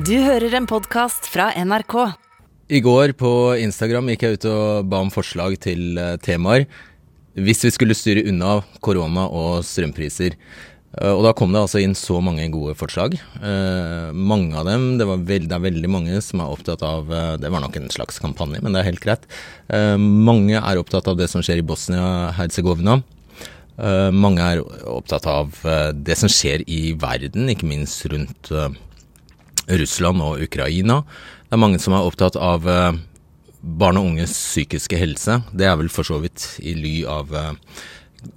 Du hører en podkast fra NRK. I går på Instagram gikk jeg ut og ba om forslag til eh, temaer hvis vi skulle styre unna korona og strømpriser. Eh, Og da kom det altså inn så mange gode forslag. Eh, mange av dem, det, veld, det er veldig mange som er opptatt av Det var nok en slags kampanje, men det er helt greit. Mange er opptatt av det som skjer i Bosnia-Hercegovina. Mange er opptatt av det som skjer i verden, ikke minst rundt Russland og Ukraina. Det er mange som er opptatt av eh, barn og unges psykiske helse. Det er vel for så vidt i ly av eh,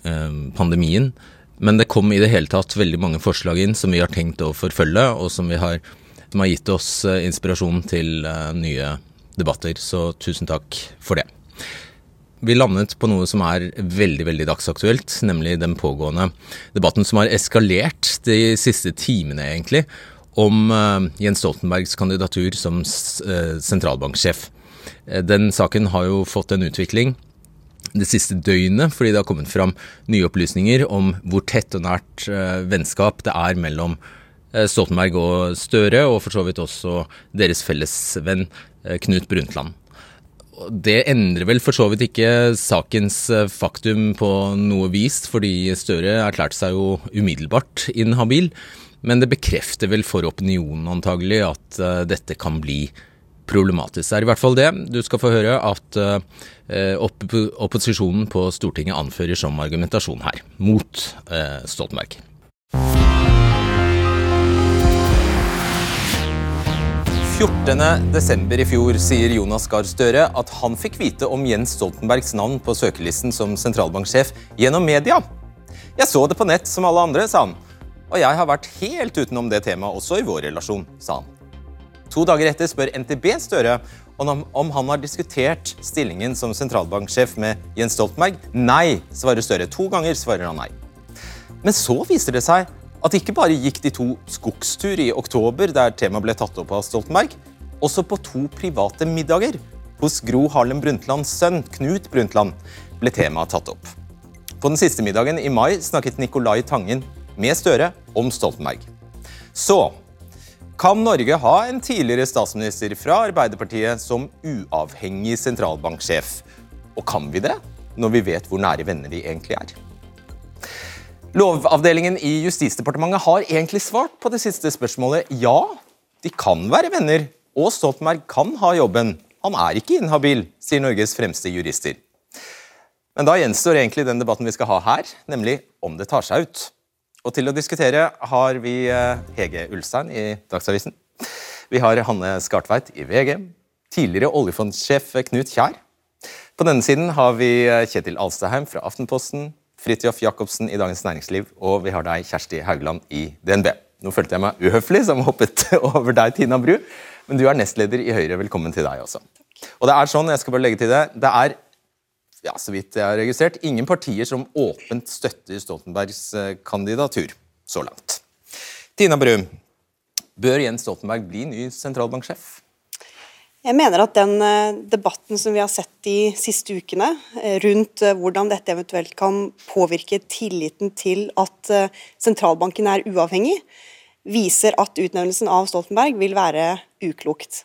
eh, pandemien. Men det kom i det hele tatt veldig mange forslag inn som vi har tenkt å forfølge, og som, har, som har gitt oss inspirasjon til nye debatter. Så tusen takk for det. Vi landet på noe som er veldig veldig dagsaktuelt, nemlig den pågående debatten som har eskalert de siste timene, egentlig, om eh, Jens Stoltenbergs kandidatur som eh, sentralbanksjef. Eh, Den saken har jo fått en utvikling det siste døgnet, fordi det har kommet fram nye opplysninger om hvor tett og nært vennskap det er mellom Stoltenberg og Støre, og for så vidt også deres fellesvenn Knut Brundtland. Det endrer vel for så vidt ikke sakens faktum på noe vis, fordi Støre erklærte seg jo umiddelbart inhabil. Men det bekrefter vel for opinionen antagelig at uh, dette kan bli problematisk. Det er i hvert fall det. Du skal få høre at uh, opp opposisjonen på Stortinget anfører som argumentasjon her, mot uh, Stoltenberg. 14.12. i fjor sier Jonas Gahr Støre at han fikk vite om Jens Stoltenbergs navn på søkelisten som sentralbanksjef gjennom media. Jeg så det på nett som alle andre, sa han. Og jeg har vært helt utenom det temaet også i vår relasjon, sa han. To dager etter spør NTB Støre om, han har diskutert stillingen som sentralbanksjef med Jens Stoltenberg. Nei, svarer Støre. To ganger svarer han nei. Men så viser det seg at ikke bare gikk de to skogstur i oktober, der temaet ble tatt opp av Stoltenberg, også på to private middager hos Gro Harlem Brundtlands sønn, Knut Brundtland, ble temaet tatt opp. På den siste middagen i mai snakket Nicolai Tangen med Støre om Stoltenberg. Så kan Norge ha en tidligere statsminister fra Arbeiderpartiet som uavhengig sentralbanksjef? Og kan vi det, når vi vet hvor nære venner de egentlig er? Lovavdelingen i Justisdepartementet har egentlig svart på det siste spørsmålet. Ja, de kan være venner, og Stoltenberg kan ha jobben. Han er ikke inhabil, sier Norges fremste jurister. Men da gjenstår egentlig den debatten vi skal ha her, nemlig om det tar seg ut. Og til å diskutere har vi eh, Hege Ulstein i Dagsavisen. Vi har Hanne Skartveit i VG. Tidligere oljefondsjef Knut Kjær. På denne siden har vi eh, Kjetil Alstaheim fra Aftenposten, Fridtjof Jacobsen i Dagens Næringsliv, og vi har deg, Kjersti Haugland i DNB. Nå følte jeg meg uhøflig som hoppet over deg, Tina Bru, men du er nestleder i Høyre. Velkommen til deg også. Og det er sånn, jeg skal bare legge til det, det er ja, så vidt jeg har registrert, ingen partier som åpent støtter Stoltenbergs eh, kandidatur så langt. Tina Bru, bør Jens Stoltenberg bli ny sentralbanksjef? Jeg mener at den eh, debatten som vi har sett de siste ukene, eh, rundt hvordan dette eventuelt kan påvirke tilliten til at sentralbanken er uavhengig, viser at utnevnelsen av Stoltenberg vil være uklokt.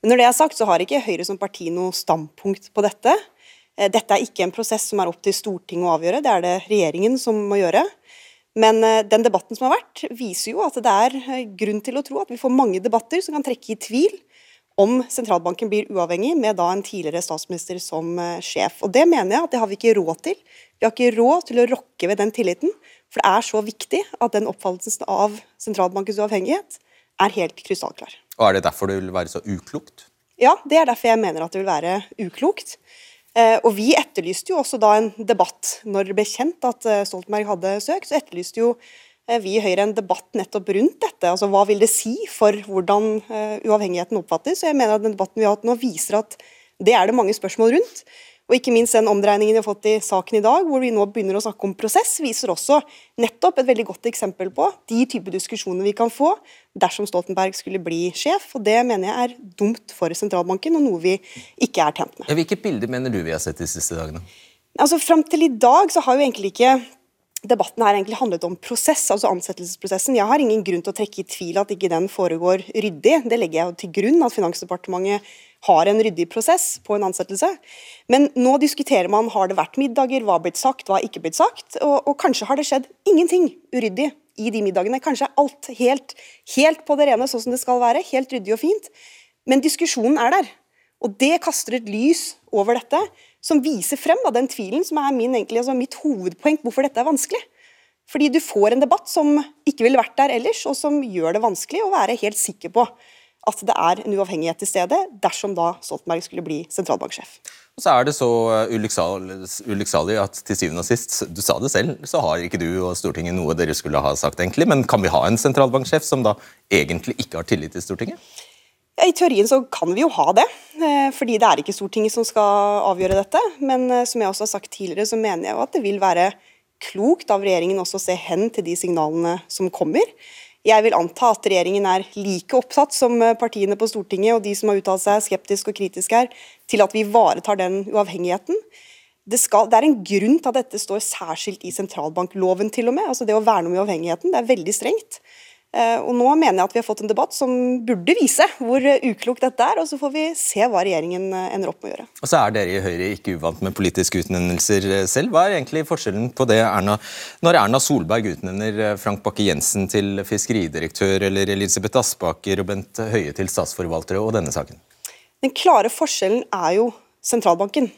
Men når det er sagt, så har ikke Høyre som parti noe standpunkt på dette. Eh, Dette er ikke en prosess som er opp til Stortinget å avgjøre, det er det regjeringen som må gjøre. Men eh, den debatten som har vært, viser jo at det er eh, grunn til å tro at vi får mange debatter som kan trekke i tvil om sentralbanken blir uavhengig, med da en tidligere statsminister som sjef. Og Det mener jeg at det har vi ikke råd til. Vi har ikke råd til å rokke ved den tilliten, for det er så viktig at den oppfattelsen av sentralbankens uavhengighet er helt krystallklar. Og er det derfor det vil være så uklokt? Ja, det er derfor jeg mener at det vil være uklokt. Eh, og vi etterlyste jo også da en debatt når det ble kjent at eh, Stoltenberg hadde søkt. Så etterlyste jo eh, vi i Høyre en debatt nettopp rundt dette. Altså hva vil det si for hvordan uavhengigheten oppfattes? Og jeg mener at den debatten vi har hatt nå viser at det er det mange spørsmål rundt. Og ikke minst den omdreiningen vi har fått i saken i dag, hvor vi nå begynner å snakke om prosess, viser også nettopp et veldig godt eksempel på de type diskusjoner vi kan få dersom Stoltenberg skulle bli sjef. Og det mener jeg er dumt for sentralbanken, og noe vi ikke er tjent med. Hvilke bilder mener du vi har sett de siste dagene? Altså Fram til i dag så har jo egentlig ikke debatten her egentlig handlet om prosess, altså ansettelsesprosessen. Jeg har ingen grunn til å trekke i tvil at ikke den foregår ryddig. Det legger jeg jo til grunn, at Finansdepartementet har en ryddig prosess på en ansettelse. Men nå diskuterer man har det vært middager, hva har blitt sagt, hva har ikke blitt sagt. Og, og kanskje har det skjedd ingenting uryddig i de middagene. Kanskje er alt helt, helt på det rene, sånn som det skal være. Helt ryddig og fint. Men diskusjonen er der. Og det kaster et lys over dette som viser frem da, den tvilen som er min, egentlig, altså mitt hovedpoeng hvorfor dette er vanskelig. Fordi du får en debatt som ikke ville vært der ellers, og som gjør det vanskelig å være helt sikker på at det er en uavhengighet til stede, dersom da Stoltenberg skulle bli sentralbanksjef. Og så er det så ulykksalig at til syvende og sist, du sa det selv, så har ikke du og Stortinget noe dere skulle ha sagt, egentlig. Men kan vi ha en sentralbanksjef som da egentlig ikke har tillit til Stortinget? I teorien så kan vi jo ha det, eh, fordi det er ikke Stortinget som skal avgjøre dette. Men eh, som jeg også har sagt tidligere, så mener jeg jo at det vil være klokt av regjeringen også å se hen til de signalene som kommer. Jeg vil anta at regjeringen er like opptatt som eh, partiene på Stortinget og de som har uttalt seg skeptisk og kritisk her, til at vi ivaretar den uavhengigheten. Det, skal, det, er en grunn til at dette står særskilt i sentralbankloven, til og med. Altså det å verne om uavhengigheten. Det er veldig strengt. Eh, og Nå mener jeg at vi har fått en debatt som burde vise hvor uklokt dette er, og så får vi se hva regjeringen eh, ender opp med å gjøre. Og så er dere i Høyre ikke uvant med politiske utnevnelser eh, selv. Hva er egentlig forskjellen på det Erna, når Erna Solberg utnevner Frank Bakke-Jensen til fiskeridirektør, eller Elisabeth Aspaker og Bent Høie til statsforvaltere, og denne saken? Den klare forskjellen er jo sentralbanken.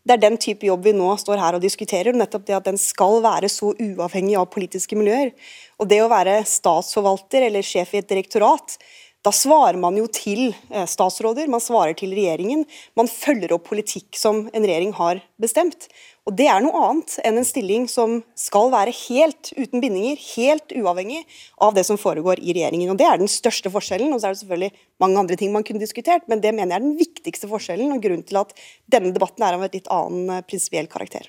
Det er den type jobb vi nå står her og diskuterer. nettopp det At den skal være så uavhengig av politiske miljøer. Og det å være statsforvalter eller sjef i et direktorat, da svarer man jo til eh, statsråder, man svarer til regjeringen. Man følger opp politikk som en regjering har bestemt. Og Det er noe annet enn en stilling som skal være helt uten bindinger, helt uavhengig av det som foregår i regjeringen. Og Det er den største forskjellen. Og så er det selvfølgelig mange andre ting man kunne diskutert, men det mener jeg er den viktigste forskjellen og grunnen til at denne debatten er av et litt annen eh, prinsipiell karakter.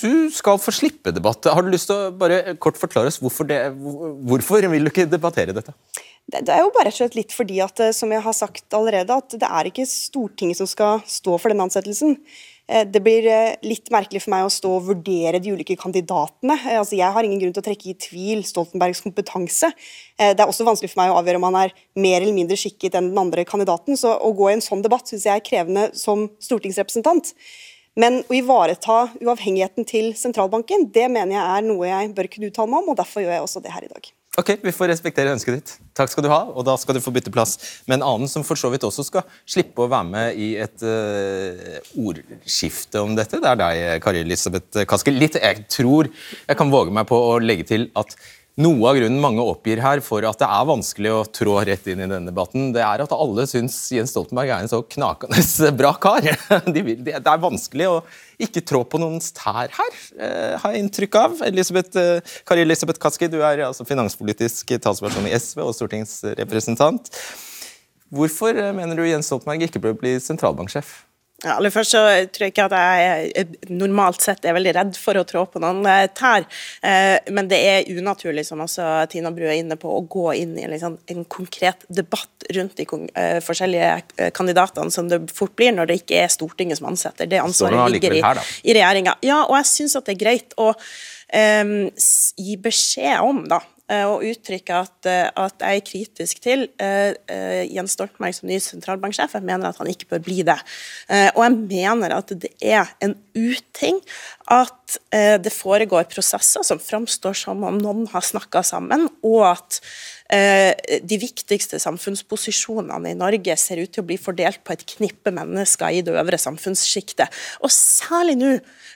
Du skal få slippe debatt. Har du lyst til å bare kort forklare oss hvorfor, det, hvorfor vil du ikke debattere dette? Det, er jo bare litt fordi at, eh, som jeg har sagt allerede, at det er ikke Stortinget som skal stå for denne ansettelsen. Eh, det blir eh, litt merkelig for meg å stå og vurdere de ulike kandidatene. Altså, jeg har ingen grunn til å trekke i tvil Stoltenbergs kompetanse. Det er også vanskelig for meg å avgjøre om han er mer eller mindre skikket enn den andre kandidaten. Så å gå i en sånn debatt syns jeg er krevende som stortingsrepresentant. Men å ivareta uavhengigheten til sentralbanken, det mener jeg er noe jeg bør kunne uttale meg om, og derfor gjør jeg også det her i dag. Ok, Vi får respektere ønsket ditt. Takk skal du ha, og da skal du få bytte plass med en annen som for så vidt også skal slippe å være med i et uh, ordskifte om dette. Det er deg, Kari Elisabeth Kaski. Litt, jeg tror jeg kan våge meg på å legge til at noe av grunnen mange oppgir her for at det er vanskelig å trå rett inn i denne debatten, det er at alle syns Jens Stoltenberg er en så knakende bra kar. det er vanskelig å ikke trå på noens tær her, eh, har jeg inntrykk av. Elisabeth, eh, Kari Elisabeth Kaski, du er altså finanspolitisk talsperson i SV og stortingsrepresentant. Hvorfor eh, mener du Jens Stoltenberg ikke bør bli sentralbanksjef? Aller først så tror jeg ikke at jeg normalt sett er veldig redd for å trå på noen eh, tær. Eh, men det er unaturlig, som også Tina Bru er inne på, å gå inn i liksom en konkret debatt rundt de eh, forskjellige kandidatene, som det fort blir når det ikke er Stortinget som ansetter. Det ansvaret ligger i, i regjeringa. Ja, og jeg syns at det er greit å um, gi beskjed om, da Eh, og uttrykke at, eh, at, jeg er kritisk til uh, Jens Stoltenberg som ny sentralbanksjef. Jeg mener at han ikke bør bli det. Og jeg mener at det er en uting at det foregår prosesser som framstår som om noen har snakka sammen, og at de viktigste samfunnsposisjonene i Norge ser ut til å bli fordelt på et knippe mennesker i det øvre samfunnssjiktet. Og særlig nå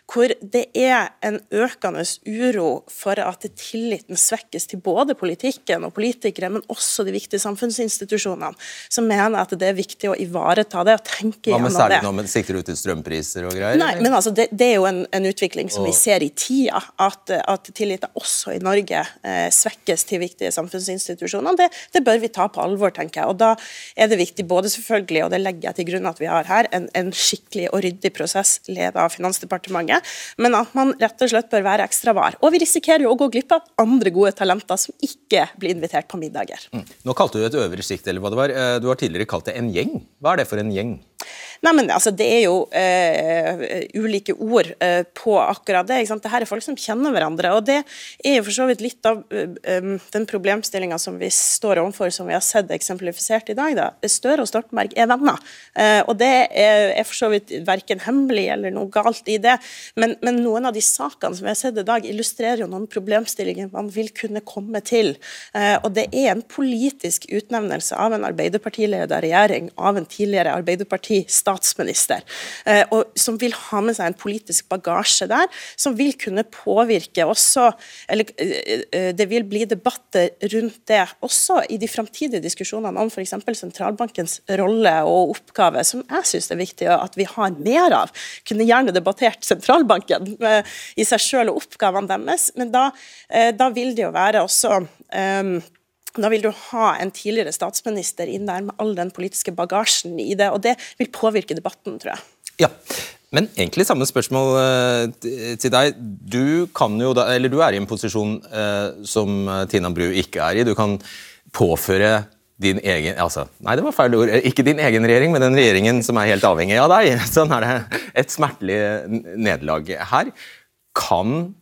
hvor det er en økende uro for at tilliten svekkes til både politikken og politikere, men også de viktige samfunnsinstitusjonene, så mener jeg at det er viktig å ivareta det og tenke gjennom det. Hva med særlig nå men sikter du til strømpriser og greier? Nei, men altså, det, det er jo en, en, utvikling som vi ser i tida, at, at tilliten også i Norge eh, svekkes til viktige samfunnsinstitusjoner. Det, det, bør vi ta på alvor, tenker jeg. Og Da er det viktig både selvfølgelig, og det legger jeg til grunn at vi har her, en, en skikkelig og ryddig prosess ledet av Finansdepartementet men at man rett og slett bør være ekstra var. Og vi risikerer jo å gå glipp av andre gode talenter som ikke blir invitert på middager. Mm. Nå kalte du et øvre sjikt, eller hva det var. Eh, du har tidligere kalt det en gjeng. Hva er det for en gjeng? Nei, men altså, Det er jo uh, ulike ord uh, på akkurat det. ikke sant? Dette er folk som kjenner hverandre. og Det er jo for så vidt litt av uh, um, den problemstillinga som vi står overfor, som vi har sett eksemplifisert i dag. da. Støre og Stoltenberg er venner. og Det er, er, for så vidt verken hemmelig eller noe galt i det. Men, men, noen av de sakene som vi har sett i dag, illustrerer jo noen problemstillinger man vil kunne komme til. og Det er en politisk utnevnelse av en Arbeiderpartilederregjering av en tidligere Arbeiderparti-statsminister, eh, som vil ha med seg en politisk bagasje der, som vil kunne påvirke også eller eh, eh, Det vil bli debatter rundt det også i de framtidige diskusjonene om f.eks. sentralbankens rolle og oppgave, som jeg syns er viktig at vi har mer av. Kunne gjerne debattert sentralbanken i seg selv og oppgavene deres, men da, da vil det jo være også um, da vil du ha en tidligere statsminister inn der med all den politiske bagasjen i det, og det vil påvirke debatten, tror jeg. Ja, men egentlig samme spørsmål uh, til deg. Du, da, du er i en posisjon eh, som Tina Bru ikke er i. Du kan påføre din egen altså, Nei, det var feil ord. Ikke din egen regjering, men den regjeringen som er helt avhengig av deg. Sånn er det. Et smertelig nederlag her. Kan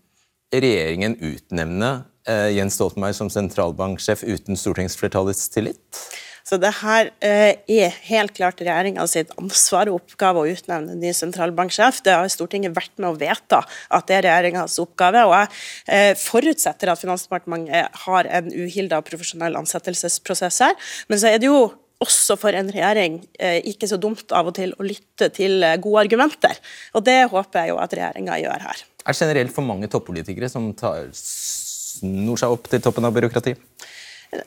regjeringen utnevne eh, Jens Stoltenberg som sentralbanksjef uten stortingsflertallets tillit? Så det her eh, er helt klart regjeringa sitt ansvar og oppgave å utnevne ny sentralbanksjef. Det har Stortinget vært med å vedta at det er regjeringas oppgave. og Jeg eh, forutsetter at Finansdepartementet har en uhilda profesjonell ansettelsesprosess her. Men så er det jo også for en regjering eh, ikke så dumt av og til å lytte til eh, gode argumenter. Og det håper jeg jo at regjeringa gjør her. Er det generelt for mange toppolitikere som tar snor seg opp til toppen av byråkratiet?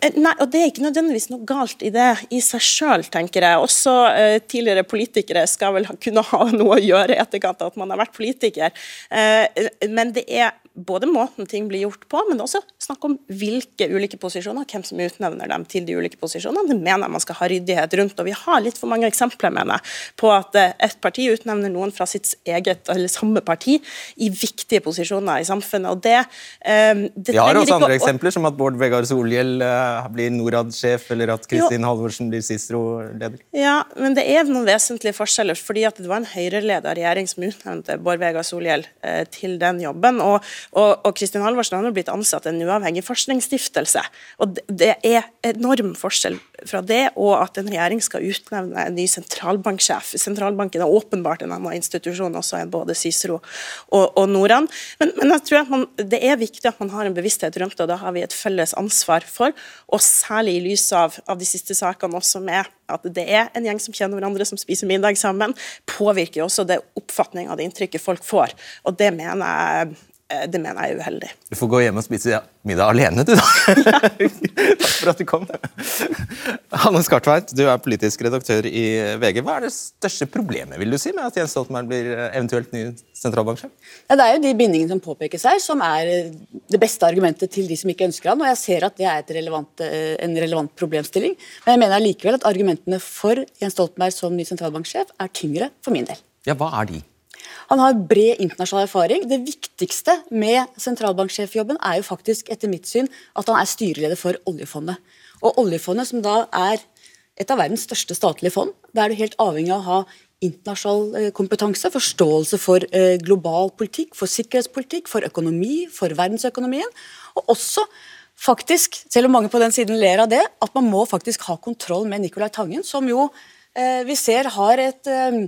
Eh, nei, og Det er ikke nødvendigvis noe galt i det i seg sjøl, tenker jeg. Også eh, tidligere politikere skal vel kunne ha noe å gjøre i etterkant av at man har vært politiker. Eh, men det er både måten ting blir gjort på, men også snakk om hvilke ulike posisjoner, hvem som utnevner dem til de ulike posisjonene. Det mener jeg man skal ha ryddighet rundt. og Vi har litt for mange eksempler mener jeg, på at eh, et parti utnevner noen fra sitt eget eller samme parti i viktige posisjoner i samfunnet. og det, um, det Vi har også andre å, eksempler, som at Bård Vegar Solhjell uh, blir Norad-sjef, eller at Kristin Halvorsen blir Cicero-leder. Ja, men det er noen vesentlige forskjeller. fordi at det var en Høyre-leda regjering som utnevnte Bård Vegar Solhjell uh, til den jobben. og og, og Kristin Halvorsen har blitt ansatt i en uavhengig forskningsstiftelse. Og Det er enorm forskjell fra det og at en regjering skal utnevne en ny sentralbanksjef. Sentralbanken er åpenbart en annen institusjon også enn både Cicero og, og Noran. Men, men, jeg tror at man, det er viktig at man har en bevissthet rundt det, og da har vi et felles ansvar for, og særlig i lys av, av de siste sakene også med at det er en gjeng som kjenner hverandre, som spiser middag sammen, påvirker også det oppfatning av det inntrykket folk får. Og det mener jeg det mener jeg er uheldig. Du får gå hjem og spise middag alene, du, da. Takk for at du kom. Hanne Skartveit, du er politisk redaktør i VG. Hva er det største problemet vil du si, med at Jens Stoltenberg blir eh, eventuelt ny sentralbanksjef? Ja, det er jo de bindingene som påpekes her, som er eh, det beste argumentet til de som ikke ønsker han. Og jeg ser at det er relevant, en relevant problemstilling. Men jeg mener likevel at argumentene for Jens Stoltenberg som ny sentralbanksjef er tyngre for min del. Ja, Hva er de? Han har bred internasjonal erfaring. Det viktigste med sentralbanksjefjobben er jo faktisk etter mitt syn at han er styreleder for oljefondet. Og oljefondet, som da er et av verdens største statlige fond, da er du helt avhengig av å ha internasjonal eh, kompetanse, forståelse for eh, global politikk, for sikkerhetspolitikk, for økonomi, for verdensøkonomien. Og også faktisk, selv om mange på den siden ler av det, at man må faktisk ha kontroll med Nicolai Tangen, som jo vi ser har et eh,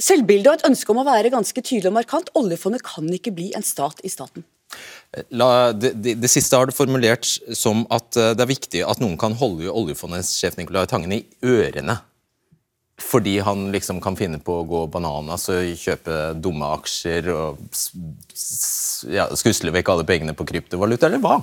selvbilde og et ønske om å være ganske tydelig og markant. Oljefondet kan ikke bli en stat i staten. La, det, det, det, siste har du formulert som at eh, det er viktig at noen kan holde Oljefondets sjef Nicolai Tangen i ørene. Fordi han liksom kan finne på å gå bananas og kjøpe dumme aksjer og ja, skusle vekk alle pengene på kryptovaluta, eller hva?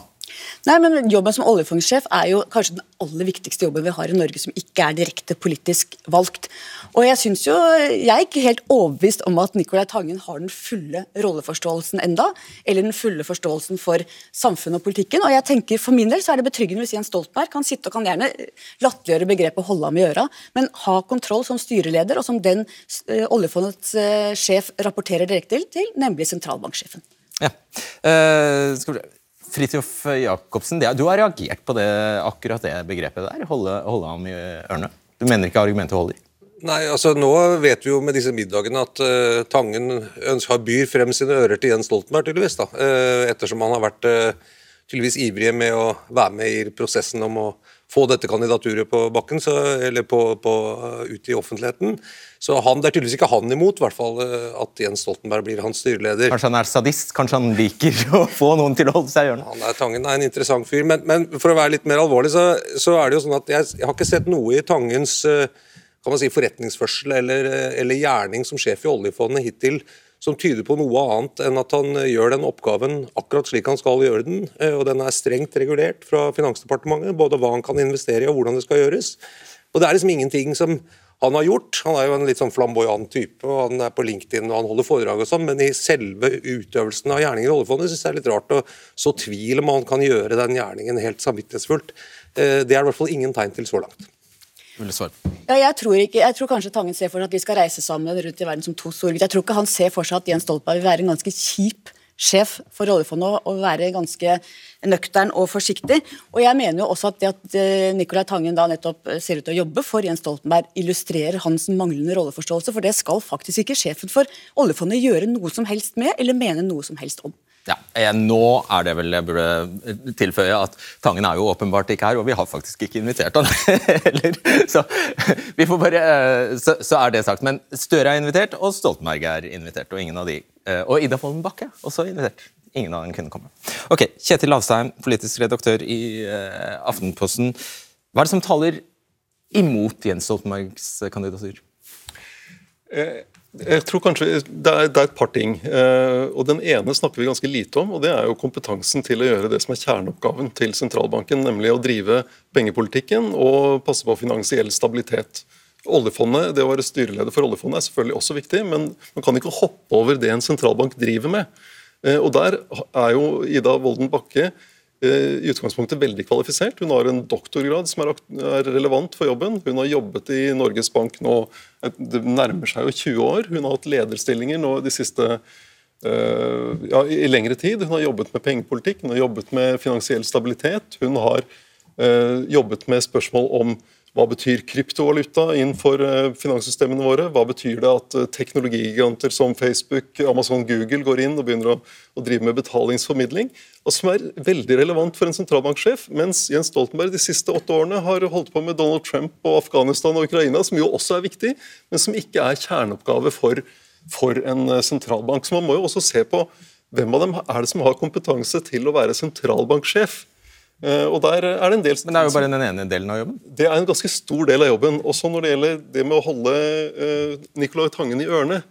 Nei, men Jobben som oljefondsjef er jo kanskje den aller viktigste jobben vi har i Norge som ikke er direkte politisk valgt. Og Jeg synes jo, jeg er ikke helt overbevist om at Nicolai Tangen har den fulle rolleforståelsen enda, eller den fulle forståelsen for samfunnet og politikken. Og jeg tenker For min del så er det betryggende hvis Jens Stoltenberg kan sitte og kan gjerne latterliggjøre begrepet 'holde ham i øra', men ha kontroll som styreleder, og som den uh, oljefondets uh, sjef rapporterer direkte til, nemlig sentralbanksjefen. Ja. Uh, skal vi Fridtjof Jacobsen, du har reagert på det, akkurat det begrepet der? Holde, holde ham i ørene? Du mener ikke argumentet holder? Nei, altså Nå vet vi jo med disse middagene at uh, Tangen ønsker, byr frem sine ører til Jens Stoltenberg, tydeligvis. da, uh, Ettersom han har vært uh, tydeligvis ivrige med å være med i prosessen om å få dette kandidaturet på bakken, så, eller på, på, ut i offentligheten. Så han, Det er tydeligvis ikke han imot, i hvert fall at Jens Stoltenberg blir hans styreleder. Kanskje han er sadist? Kanskje han liker å få noen til å holde seg i hjørnet? Han er, Tangen er en interessant fyr, men, men, for å være litt mer alvorlig, så, så er det jo sånn at jeg, jeg har ikke sett noe i Tangens uh, kan man si, forretningsførsel eller, eller gjerning som sjef i oljefondet hittil som tyder på noe annet enn at han gjør den oppgaven akkurat slik han skal gjøre den. Eh, og Den er strengt regulert fra Finansdepartementet, både hva han kan investere i og hvordan det skal gjøres. Og Det er liksom ingenting som han har gjort. Han er jo en litt sånn flamboyant type, og han er på LinkedIn og han holder foredrag og sånn, men i selve utøvelsen av gjerninger i oljefondet syns jeg det er litt rart å så tvil om han kan gjøre den gjerningen helt samvittighetsfullt. Eh, det er i hvert fall ingen tegn til så langt. Ja, jeg, tror ikke, jeg tror kanskje Tangen ser for seg at vi skal reise sammen rundt i verden som to store gutter. Jeg tror ikke han ser for seg at Jens Stoltenberg vil være en ganske kjip sjef for oljefondet og være ganske nøktern og forsiktig. Og jeg mener jo også at det at eh, Nicolai Tangen da nettopp eh, ser ut til å jobbe for Jens Stoltenberg, illustrerer hans manglende rolleforståelse, for det skal faktisk ikke sjefen for oljefondet gjøre noe som helst med, eller mene noe som helst om. Ja, eh, Nå er det vel jeg burde tilføye at Tangen er jo åpenbart ikke her, og vi har faktisk ikke invitert han heller. Så, vi får bare, eh, så, så, er det sagt. Men Støre er invitert, og Stoltenberg er invitert. Og ingen av de, eh, og Ida Follen Bakke også invitert. Ingen av dem kunne komme. Ok, Kjetil Lavstheim, politisk redaktør i Aftenposten. Hva er det som taler imot Jens Stoltenbergs kandidatur? Eh jeg tror kanskje det er, det er, et par ting. Eh, og Den ene snakker vi ganske lite om. og Det er jo kompetansen til å gjøre det som er kjerneoppgaven til sentralbanken. Nemlig å drive pengepolitikken og passe på finansiell stabilitet. Oljefondet, Det å være styreleder for oljefondet er selvfølgelig også viktig, men man kan ikke hoppe over det en sentralbank driver med. Eh, og Der er jo Ida Wolden Bakke i utgangspunktet veldig kvalifisert. Hun har en doktorgrad som er relevant for jobben. Hun har jobbet i Norges Bank nå det nærmer seg jo 20 år. Hun har hatt lederstillinger nå de siste eh, ja, i lengre tid. Hun har jobbet med pengepolitikk, hun har jobbet med finansiell stabilitet. Hun har uh, jobbet med spørsmål om hva betyr kryptovaluta innenfor eh, finanssystemene våre? Hva betyr det at eh, teknologigiganter som Facebook, Amazon, Google går inn og begynner å, å drive med betalingsformidling? Og som er veldig relevant for en sentralbanksjef, mens Jens Stoltenberg de siste åtte årene har holdt på med Donald Trump og Afghanistan og Ukraina, som jo også er viktig, men som ikke er kjerneoppgave for, for en eh, sentralbank. Så man må jo også se på hvem av dem er det som har kompetanse til å være sentralbanksjef. Eh, og der er det en del... Men det er jo bare den ene delen av jobben? Det er en ganske stor del av jobben. Også når det gjelder det med å holde uh, Nicolai Tangen i ørene.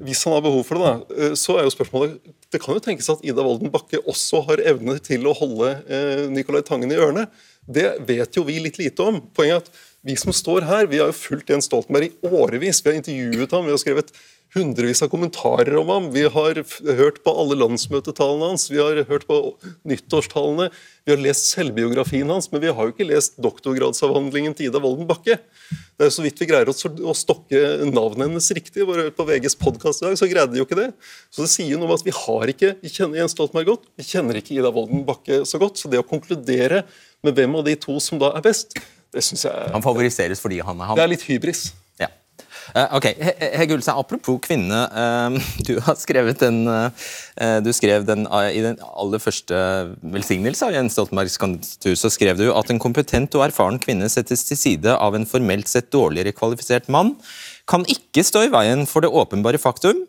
Hvis han har behov for det, da, uh, så er jo spørsmålet Det kan jo tenkes at Ida Wolden Bakke også har evne til å holde Nicolai Tangen i ørene. Det vet jo vi litt lite om. Poenget er at vi som står her, vi har jo fulgt Jens Stoltenberg i årevis. Vi har intervjuet ham, vi har skrevet hundrevis av kommentarer om ham. Vi har hørt på alle landsmøtetalene hans, vi har hørt på nyttårstalene. vi har lest selvbiografien hans, men vi har jo ikke lest doktorgradsavhandlingen til Ida Wolden Bakke. Det er jo så vidt vi greier å stokke navnet hennes riktig. På VGs podkast i dag så greide de jo ikke det. Så det sier noe om at vi har ikke Vi kjenner Jens Stoltenberg godt, vi kjenner ikke Ida Wolden Bakke så godt. Så det å konkludere med hvem av de to som da er best, det syns jeg Han favoriseres fordi han er han? Det er litt hybris. Uh, ok, Hege Ulstein, Apropos kvinne. Uh, du har skrevet den, uh, du skrev den I den aller første velsignelse av Jens Stoltenbergs kandidatur så skrev du at en kompetent og erfaren kvinne settes til side av en formelt sett dårligere kvalifisert mann, kan ikke stå i veien for det åpenbare faktum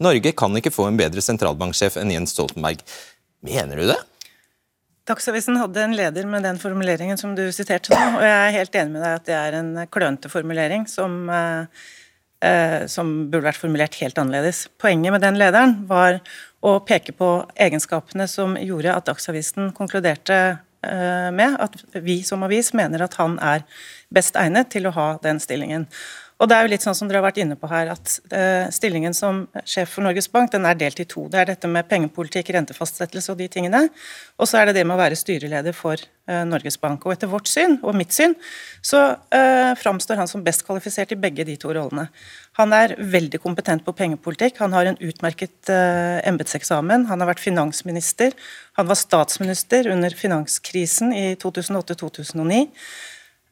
Norge kan ikke få en bedre sentralbanksjef enn Jens Stoltenberg. Mener du det? Dagsavisen hadde en leder med den formuleringen som du siterte nå, og jeg er helt enig med deg at det er en klønete formulering som, eh, eh, som burde vært formulert helt annerledes. Poenget med den lederen var å peke på egenskapene som gjorde at Dagsavisen konkluderte eh, med at vi som avis mener at han er best egnet til å ha den stillingen. Og det er jo litt sånn som dere har vært inne på her, at uh, Stillingen som sjef for Norges Bank den er delt i to. Det er dette med pengepolitikk, rentefastsettelse og de tingene. Og så er det det med å være styreleder for uh, Norges Bank. Og etter vårt syn, og mitt syn, så uh, framstår han som best kvalifisert i begge de to rollene. Han er veldig kompetent på pengepolitikk. Han har en utmerket uh, embetseksamen. Han har vært finansminister. Han var statsminister under finanskrisen i 2008-2009.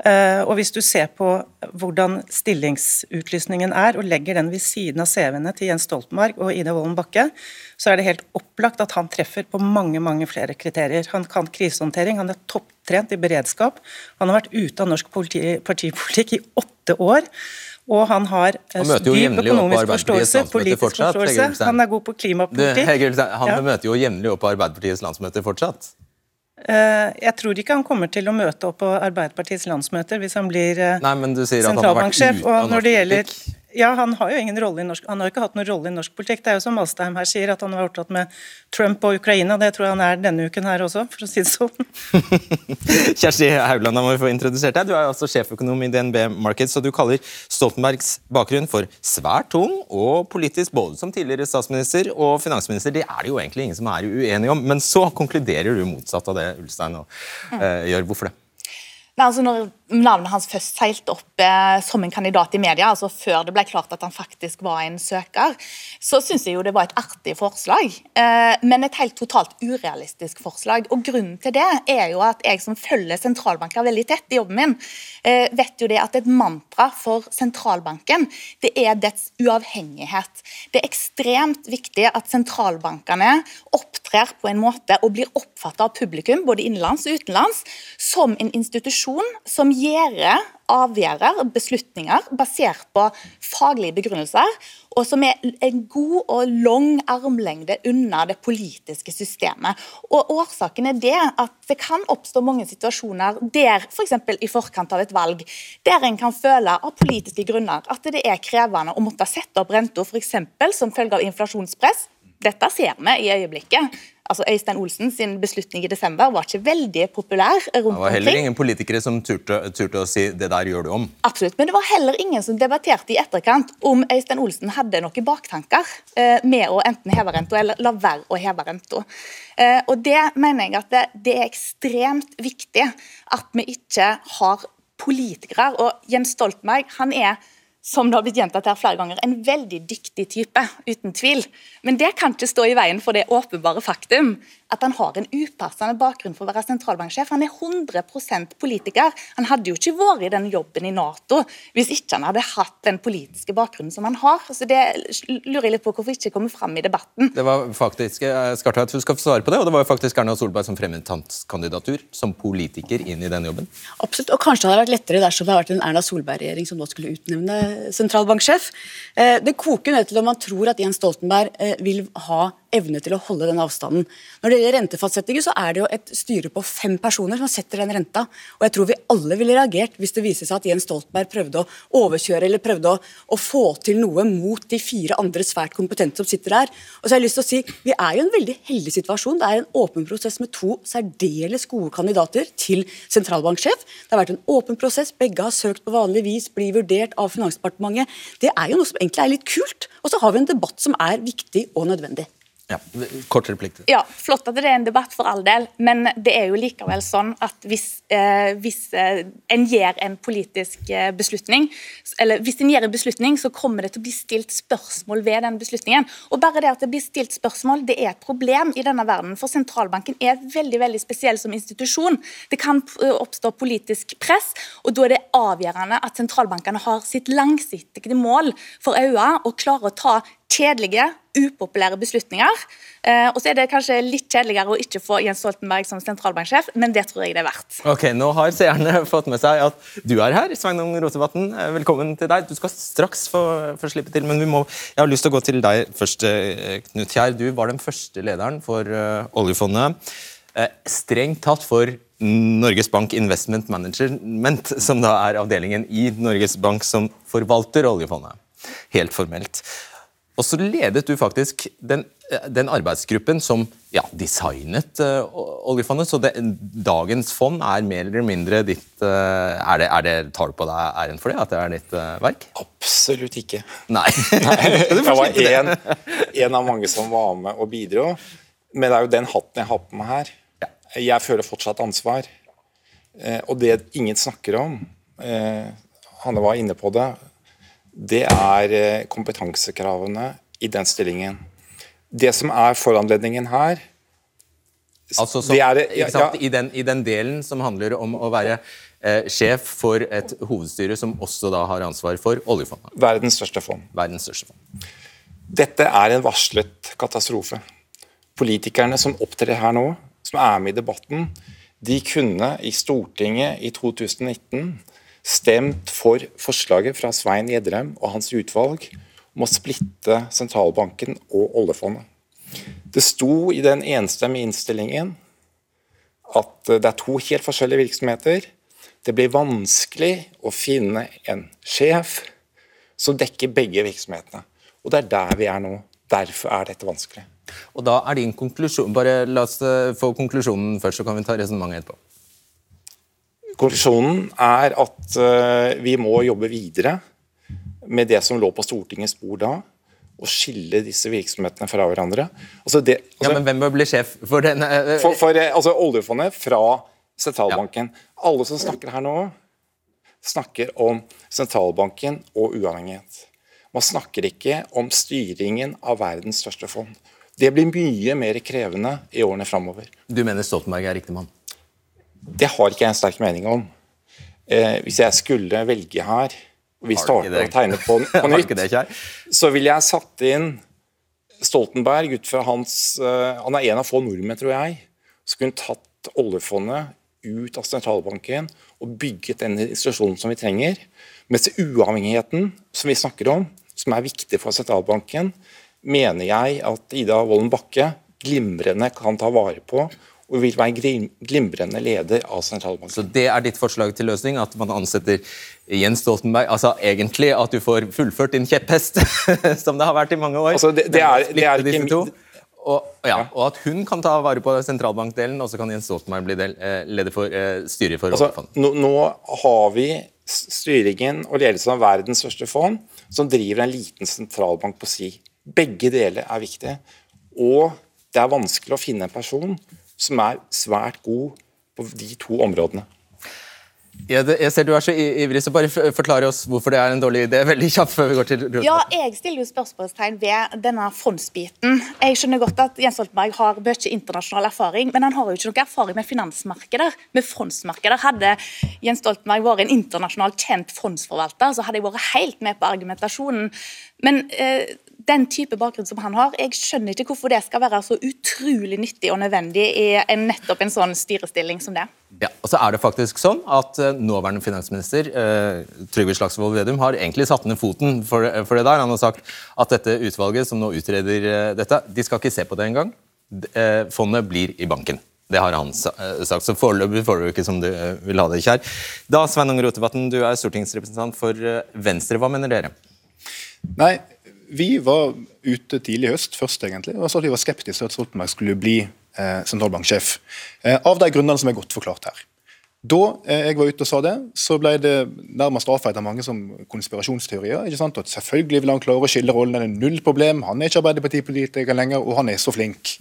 Eh, og hvis du ser på hvordan stillingsutlysningen er, og legger den ved siden av CV-ene til Jens Stoltenberg og Ida Wolden Bakke, så er det helt opplagt at han treffer på mange mange flere kriterier. Han kan krisehåndtering, han er topptrent i beredskap. Han har vært ute av norsk politi, partipolitikk i åtte år. Og han har eh, han dyp økonomisk forståelse, politisk fortsatt, forståelse. Han er god på klimapolitikk. Det, han ja. møter jo jevnlig opp på Arbeiderpartiets landsmøte fortsatt. Eh, jeg tror ikke han kommer til å møte opp på Arbeiderpartiets landsmøter hvis han blir eh, sentralbanksjef. Og når det gjelder ja, han har jo ingen rolle i norsk, han har ikke hatt noen rolle i norsk politikk. Det er jo som Alstheim her sier, at han har vært opptatt med Trump og Ukraina. Det tror jeg han er denne uken her også, for å si det sånn. Kjersti Haugland, da må vi få introdusert deg. Du er altså sjeføkonom i DNB Markets, og du kaller Stoltenbergs bakgrunn for svært tung og politisk, både som tidligere statsminister og finansminister. Det er det jo egentlig ingen som er uenige om. Men så konkluderer du motsatt av det Ulstein og, uh, gjør. Hvorfor det? Nei, altså når navnet hans først seilte opp eh, som en kandidat i media, altså før det ble klart at han faktisk var en søker, så syns jeg jo det var et artig forslag. Eh, men et helt totalt urealistisk forslag. Og Grunnen til det er jo at jeg som følger sentralbanker veldig tett i jobben min, eh, vet jo det at et mantra for sentralbanken det er dets uavhengighet. Det er ekstremt viktig at sentralbankene opptrer på en måte og blir oppfatta av publikum, både innenlands og utenlands, som en institusjon som gjør avgjører, beslutninger, basert på faglige begrunnelser, og som er en god og lang armlengde unna det politiske systemet. Og Årsaken er det at det kan oppstå mange situasjoner der f.eks. For i forkant av et valg, der en kan føle av politiske grunner at det er krevende å måtte sette opp renta f.eks. som følge av inflasjonspress. Dette ser vi i øyeblikket altså Øystein Olsen sin beslutning i desember var ikke veldig populær rundt. Det var heller ingen politikere som turte, turte, å si 'det der gjør du om'. Absolutt, men det var heller ingen som debatterte i etterkant om Øystein Olsen hadde noen baktanker eh, med å enten heve renta eller la være å heve renta. Eh, og det mener jeg at det, det er ekstremt viktig at vi ikke har politikere. Og Jens Stoltenberg han er som det har blitt gjentatt her flere ganger, en veldig dyktig type, uten tvil. Men det kan ikke stå i veien for det åpenbare faktum at han har en upassende bakgrunn for å være sentralbanksjef. Han er 100% politiker. Han hadde jo ikke vært i den jobben i Nato hvis ikke han hadde hatt den politiske bakgrunnen som han har. Så det lurer jeg litt på hvorfor ikke kommer fram i debatten. Det var faktisk, Skartvedt, du skal få svare på det, og det var jo faktisk Erna Solberg som fremmet hans kandidatur som politiker inn i den jobben. Absolutt, og kanskje det hadde vært lettere dersom det hadde vært en Erna Solberg-regjering som nå skulle utnevne sentralbanksjef. Eh, det koker ned til om man tror at Jens Stoltenberg eh, vil ha evne til å holde den avstanden. Når det gjelder rentefastsettinger, så er det jo et styre på fem personer som setter den renta. Og jeg tror vi alle ville reagert hvis det viser seg at Jens Stoltenberg prøvde å overkjøre eller prøvde å, å, få til noe mot de fire andre svært kompetente som sitter der. Og så har jeg lyst til å si, Vi er jo i en veldig heldig situasjon. Det er en åpen prosess med to særdeles gode kandidater til sentralbanksjef. Det har vært en åpen prosess. Begge har søkt på vanlig vis, blir vurdert av Finansdepartementet. Det er jo noe som egentlig er litt kult. Og så har vi en debatt som er viktig og nødvendig. Ja, Kort replikk. Ja, Flott at det er en debatt for all del, men det er jo likevel sånn at hvis, eh, hvis eh, en gjør en politisk eh, beslutning, eller hvis en gjør en beslutning, så kommer det til å bli stilt spørsmål ved den beslutningen. Og bare det at det blir stilt spørsmål, det er et problem i denne verden. For sentralbanken er veldig veldig spesiell som institusjon. Det kan eh, oppstå politisk press, og da er det avgjørende at sentralbankene har sitt langsiktige mål for øye og klarer å ta kjedelige, upopulære beslutninger. Eh, og så er det kanskje litt kjedeligere å ikke få Jens Stoltenberg som sentralbanksjef, men det tror jeg det er verdt. Ok, Nå har seerne fått med seg at du er her, Sveinung Rotevatn. Eh, velkommen til deg. Du skal straks få, få slippe til, men må, jeg har lyst til å gå til deg først, eh, Knut Kjær. Du var den første lederen for uh, oljefondet. Eh, strengt tatt for Norges Bank Investment Management, som da er avdelingen i Norges Bank som forvalter oljefondet. Helt formelt. Og så ledet du faktisk den, den arbeidsgruppen som ja, designet uh, oljefondet. Så det, dagens fond er mer eller mindre ditt uh, er, det, er det, Tar du på deg æren for det? At det er ditt uh, verk? Absolutt ikke. Nei. Nei jeg var en, en, av mange som var med og bidro. Men det er jo den hatten jeg har på meg her. Ja. Jeg føler fortsatt ansvar. og det ingen snakker om Hanne var inne på det det er eh, kompetansekravene i den stillingen. Det som er foranledningen her Altså som, er, ja, ja. I, den, I, den, delen som handler om å være eh, sjef for et hovedstyre som også da har ansvar for oljefondet. Verdens største fond. Verdens største fond. Dette er en varslet katastrofe. Politikerne som opptrer her nå, som er med i debatten, de kunne i Stortinget i 2019 stemt for forslaget fra Svein Gjedrem og hans utvalg om å splitte sentralbanken og oljefondet. Det sto i den enstemmige innstillingen at det er to helt forskjellige virksomheter. Det blir vanskelig å finne en sjef som dekker begge virksomhetene. Og det er der vi er nå. Derfor er dette vanskelig. Og da er din konklusjon Bare la oss få konklusjonen først, så kan vi ta resonnementet etterpå. Konklusjonen er at uh, vi må jobbe videre med det som lå på Stortingets bord da, og skille disse virksomhetene fra hverandre. Altså det, altså, ja, men Hvem bør bli sjef for den? Uh, for, for altså oljefondet fra sentralbanken. Ja. Alle som snakker her nå, snakker om sentralbanken og uavhengighet. Man snakker ikke om styringen av verdens største fond. Det blir mye mer krevende i årene framover. Du mener Stoltenberg er riktig mann? Det har ikke jeg en sterk mening om. Eh, hvis jeg skulle velge her, og vi starter å tegne på, på nytt, så ville jeg satt inn Stoltenberg ut fra hans uh, Han er en av få nordmenn, tror jeg, som kunne tatt oljefondet ut av sentralbanken og bygget den institusjonen som vi trenger. Mens uavhengigheten som vi snakker om, som er viktig for sentralbanken, mener jeg at Ida Wolden Bakke glimrende kan ta vare på og vil være glimrende leder av sentralbanken. Så Det er ditt forslag til løsning? At man ansetter Jens Stoltenberg? Altså Egentlig at du får fullført din kjepphest, som det har vært i mange år? Altså, det, det, er, det er ikke og, ja, og, at hun kan ta vare på sentralbankdelen, og så kan Jens Stoltenberg bli del, eh, leder for eh, styret for altså, nå, nå, har vi styringen og ledelsen av verdens største fond, som driver en liten sentralbank på si. Begge deler er viktige. Og det er vanskelig å finne en person som er svært god på de to områdene. Ja, det, jeg ser du er så ivrig, så bare forklare oss hvorfor det er en dårlig idé. veldig kjapt før vi går til Ja, Jeg stiller jo spørsmålstegn ved denne fondsbiten. Jeg skjønner godt at Jens Stoltenberg har mye internasjonal erfaring, men han har jo ikke noe erfaring med finansmarkeder, med fondsmarkeder. Hadde Jens Stoltenberg vært en internasjonalt kjent fondsforvalter, så hadde jeg vært helt med på argumentasjonen. Men eh, den type bakgrunn som han har, jeg skjønner ikke hvorfor det skal være så utrolig nyttig og nødvendig i en, nettopp en sånn styrestilling som det. Ja, og så er det faktisk sånn at uh, Nåværende finansminister eh, Trygve Slagsvold Vedum har egentlig satt ned foten for, uh, for, det der. Han har sagt at dette utvalget som nå utreder dette, de skal ikke se på det engang. fondet blir i banken. Det har han sagt, så foreløpig får du ikke som du vil ha det, Kjær. Da, Sveinung Rotevatn, du er stortingsrepresentant for Venstre. Hva mener dere? Nei, vi var ute tidlig i høst først egentlig, og sa at vi var skeptiske til at Stoltenberg skulle bli eh, sentralbanksjef. Eh, av de grunnene som er godt forklart her. Da eh, jeg var ute og sa det, så ble det nærmest avfeid av mange som konspirasjonsteorier. ikke sant? At Selvfølgelig vil han klare å skille rollene, det er null problem. Han er ikke Arbeiderpartipolitiker lenger, og han er så flink.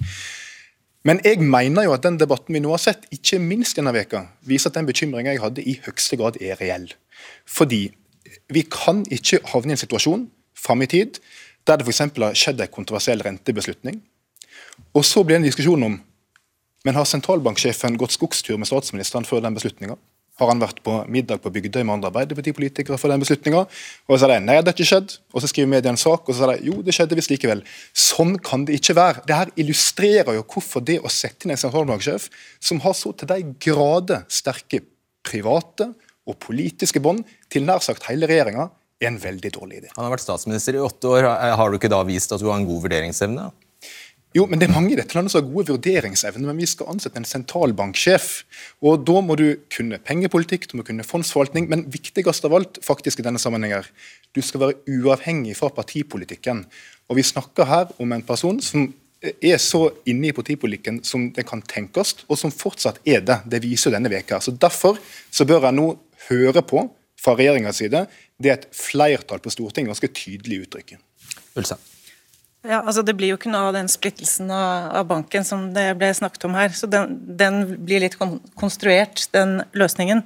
Men jeg mener jo at den debatten vi nå har sett, ikke minst denne veka, viser at den bekymringa jeg hadde, i høyeste grad er reell. Fordi vi kan ikke havne i en situasjon fram i tid, der det f.eks. har skjedd en kontroversiell rentebeslutning. Og så blir det en diskusjon om men har sentralbanksjefen gått skogstur med statsministeren før den beslutninga? Har han vært på middag på Bygdøy med andre Arbeiderpartipolitikere før den beslutninga? Og så sier de nei, det har ikke skjedd. Og så skriver media en sak, og så sier de jo, det skjedde visst likevel. Sånn kan det ikke være. Det her illustrerer jo hvorfor det å sette inn en sentralbanksjef som har så til de grader sterke private og politiske bånd til nær sagt hele regjeringa, er en veldig dårlig idé. Han har vært statsminister i åtte år. Har du ikke da vist at du har en god vurderingsevne? Jo, men Det er mange i dette landet som har gode vurderingsevner, men vi skal ansette en sentralbanksjef. og Da må du kunne pengepolitikk, du må kunne fondsforvaltning, men viktigst av alt faktisk i denne sammenhengen, du skal være uavhengig fra partipolitikken. Og Vi snakker her om en person som er så inne i partipolitikken som det kan tenkes, og som fortsatt er det. Det viser denne veka. Så Derfor så bør jeg nå høre på fra regjeringas side, det er et flertall på Stortinget ganske tydelig uttrykker. Ulsa. Ja, altså Det blir jo ikke noe av den splittelsen av, av banken som det ble snakket om her. Så den, den blir litt kon konstruert, den løsningen.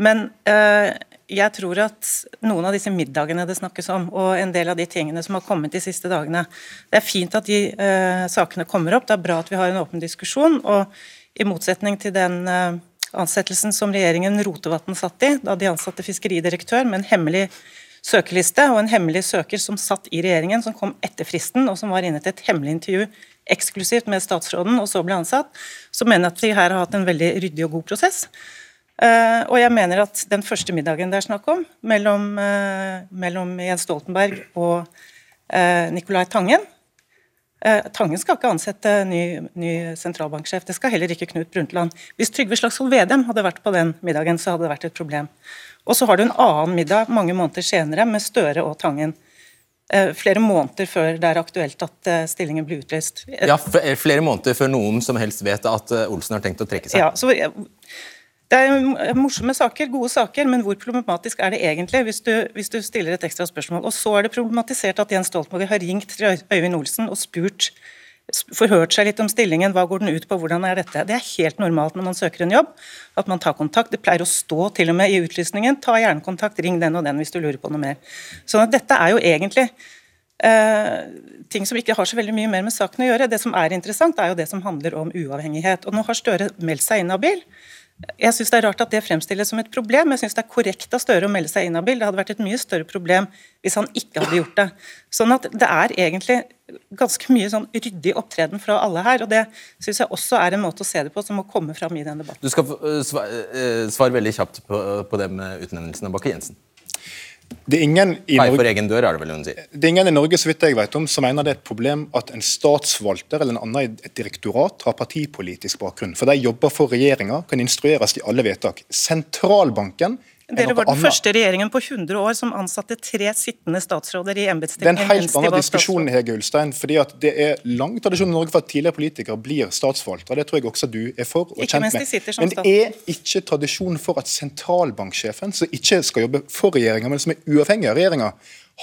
Men øh, jeg tror at noen av disse middagene det snakkes om, og en del av de tingene som har kommet de siste dagene Det er fint at de øh, sakene kommer opp, det er bra at vi har en åpen diskusjon. og i motsetning til den øh, ansettelsen som regjeringen Rotevatn satt i, da de ansatte fiskeridirektør med en hemmelig søkeliste og en hemmelig søker som satt i regjeringen, som kom etter fristen, og som var inne til et hemmelig intervju eksklusivt med statsråden, og så ble ansatt, så mener jeg at vi her har hatt en veldig ryddig og god prosess. Uh, og jeg mener at den første middagen det er snakk om, mellom, uh, mellom Jens Stoltenberg og uh, Nicolai Tangen Tangen skal ikke ansette ny, ny, sentralbanksjef, det skal heller ikke Knut Brundtland. Hvis Trygve Slagsvold Vedum hadde vært på den middagen, så hadde det vært et problem. Og så har du en annen middag mange måneder senere med Støre og Tangen. Flere måneder før det er aktuelt at stillingen blir utlyst. Ja, Flere måneder før noen som helst vet at Olsen har tenkt å trekke seg. Ja, så det er morsomme saker, gode saker, men hvor problematisk er det egentlig, hvis du, hvis du stiller et ekstra spørsmål? Og så er det problematisert at Jens Stoltenberg har ringt til Øyvind Olsen og spurt forhørt seg litt om stillingen, hva går den ut på, hvordan er dette? Det er helt normalt når man søker en jobb, at man tar kontakt. Det pleier å stå til og med i utlysningen, ta gjerne kontakt, ring den og den hvis du lurer på noe mer. At dette er jo egentlig Uh, ting som ikke har så veldig mye mer med saken å gjøre. Det som er interessant, er jo det som handler om uavhengighet. Og nå har Støre meldt seg inhabil. Jeg syns det er rart at det fremstilles som et problem. Jeg syns det er korrekt av Støre å melde seg inhabil. Det hadde vært et mye større problem hvis han ikke hadde gjort det. Sånn at det er egentlig ganske mye sånn ryddig opptreden fra alle her. og Det syns jeg også er en måte å se det på som må komme fram i den debatten. Du skal eh, svare, svare veldig kjapt på, på det med utnevnelsen av Bakke-Jensen. Det er ingen i Norge, for egen dør, er det vel hun sier. Det er ingen i Norge så vidt jeg vet om, som mener det er et problem at en statsforvalter eller en annen i et direktorat har partipolitisk bakgrunn. For de jobber for regjeringa, kan instrueres i alle vedtak. Sentralbanken dere var den første regjeringen på 100 år som ansatte tre sittende statsråder i embetsstillingen. Det er en helt annen diskusjon, Hege Ulstein. fordi at Det er lang tradisjon i Norge for at tidligere politikere blir statsforvaltere. Det tror jeg også du er for og ikke kjent med. Men det er ikke tradisjon for at sentralbanksjefen, som ikke skal jobbe for regjeringa, men som er uavhengig av regjeringa,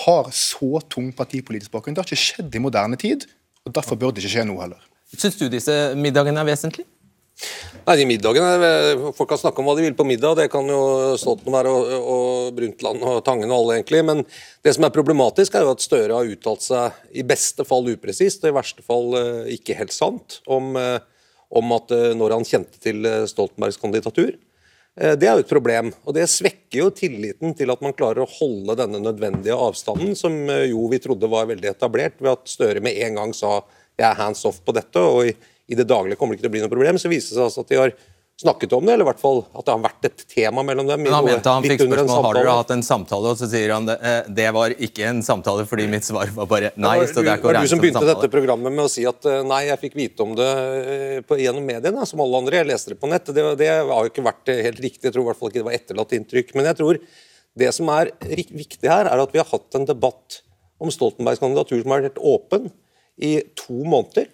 har så tung partipolitisk bakgrunn. Det har ikke skjedd i moderne tid, og derfor bør det ikke skje nå heller. Syns du disse middagene er vesentlige? Nei, de middagene, Folk kan snakke om hva de vil på middag, det kan jo Stoltenberg og, og Brundtland og Tangen og alle, egentlig. Men det som er problematisk, er jo at Støre har uttalt seg i beste fall upresist og i verste fall eh, ikke helt sant om, eh, om at eh, når han kjente til Stoltenbergs kandidatur. Det er jo et problem, og det svekker jo tilliten til at man klarer å holde denne nødvendige avstanden, som jo vi trodde var veldig etablert, ved at Støre med en gang sa jeg er hands off på dette. og i i det daglige kommer det ikke til å bli noe problem. Så viser det seg altså at de har snakket om det, eller i hvert fall at det har vært et tema mellom dem. Men han mente han fikk spørsmål har dere hatt en samtale, og så sier han det, eh, det var ikke en samtale fordi mitt svar var bare nei. Det var, så det er ikke å regne som Du som begynte dette programmet med å si at eh, nei, jeg fikk vite om det eh, på, gjennom mediene, som alle andre. Jeg leste det på nett. Det, det har jo ikke vært helt riktig. Jeg tror i hvert fall ikke det var etterlatt inntrykk. Men jeg tror det som er viktig her, er at vi har hatt en debatt om Stoltenbergs kandidatur som har vært åpen i to måneder.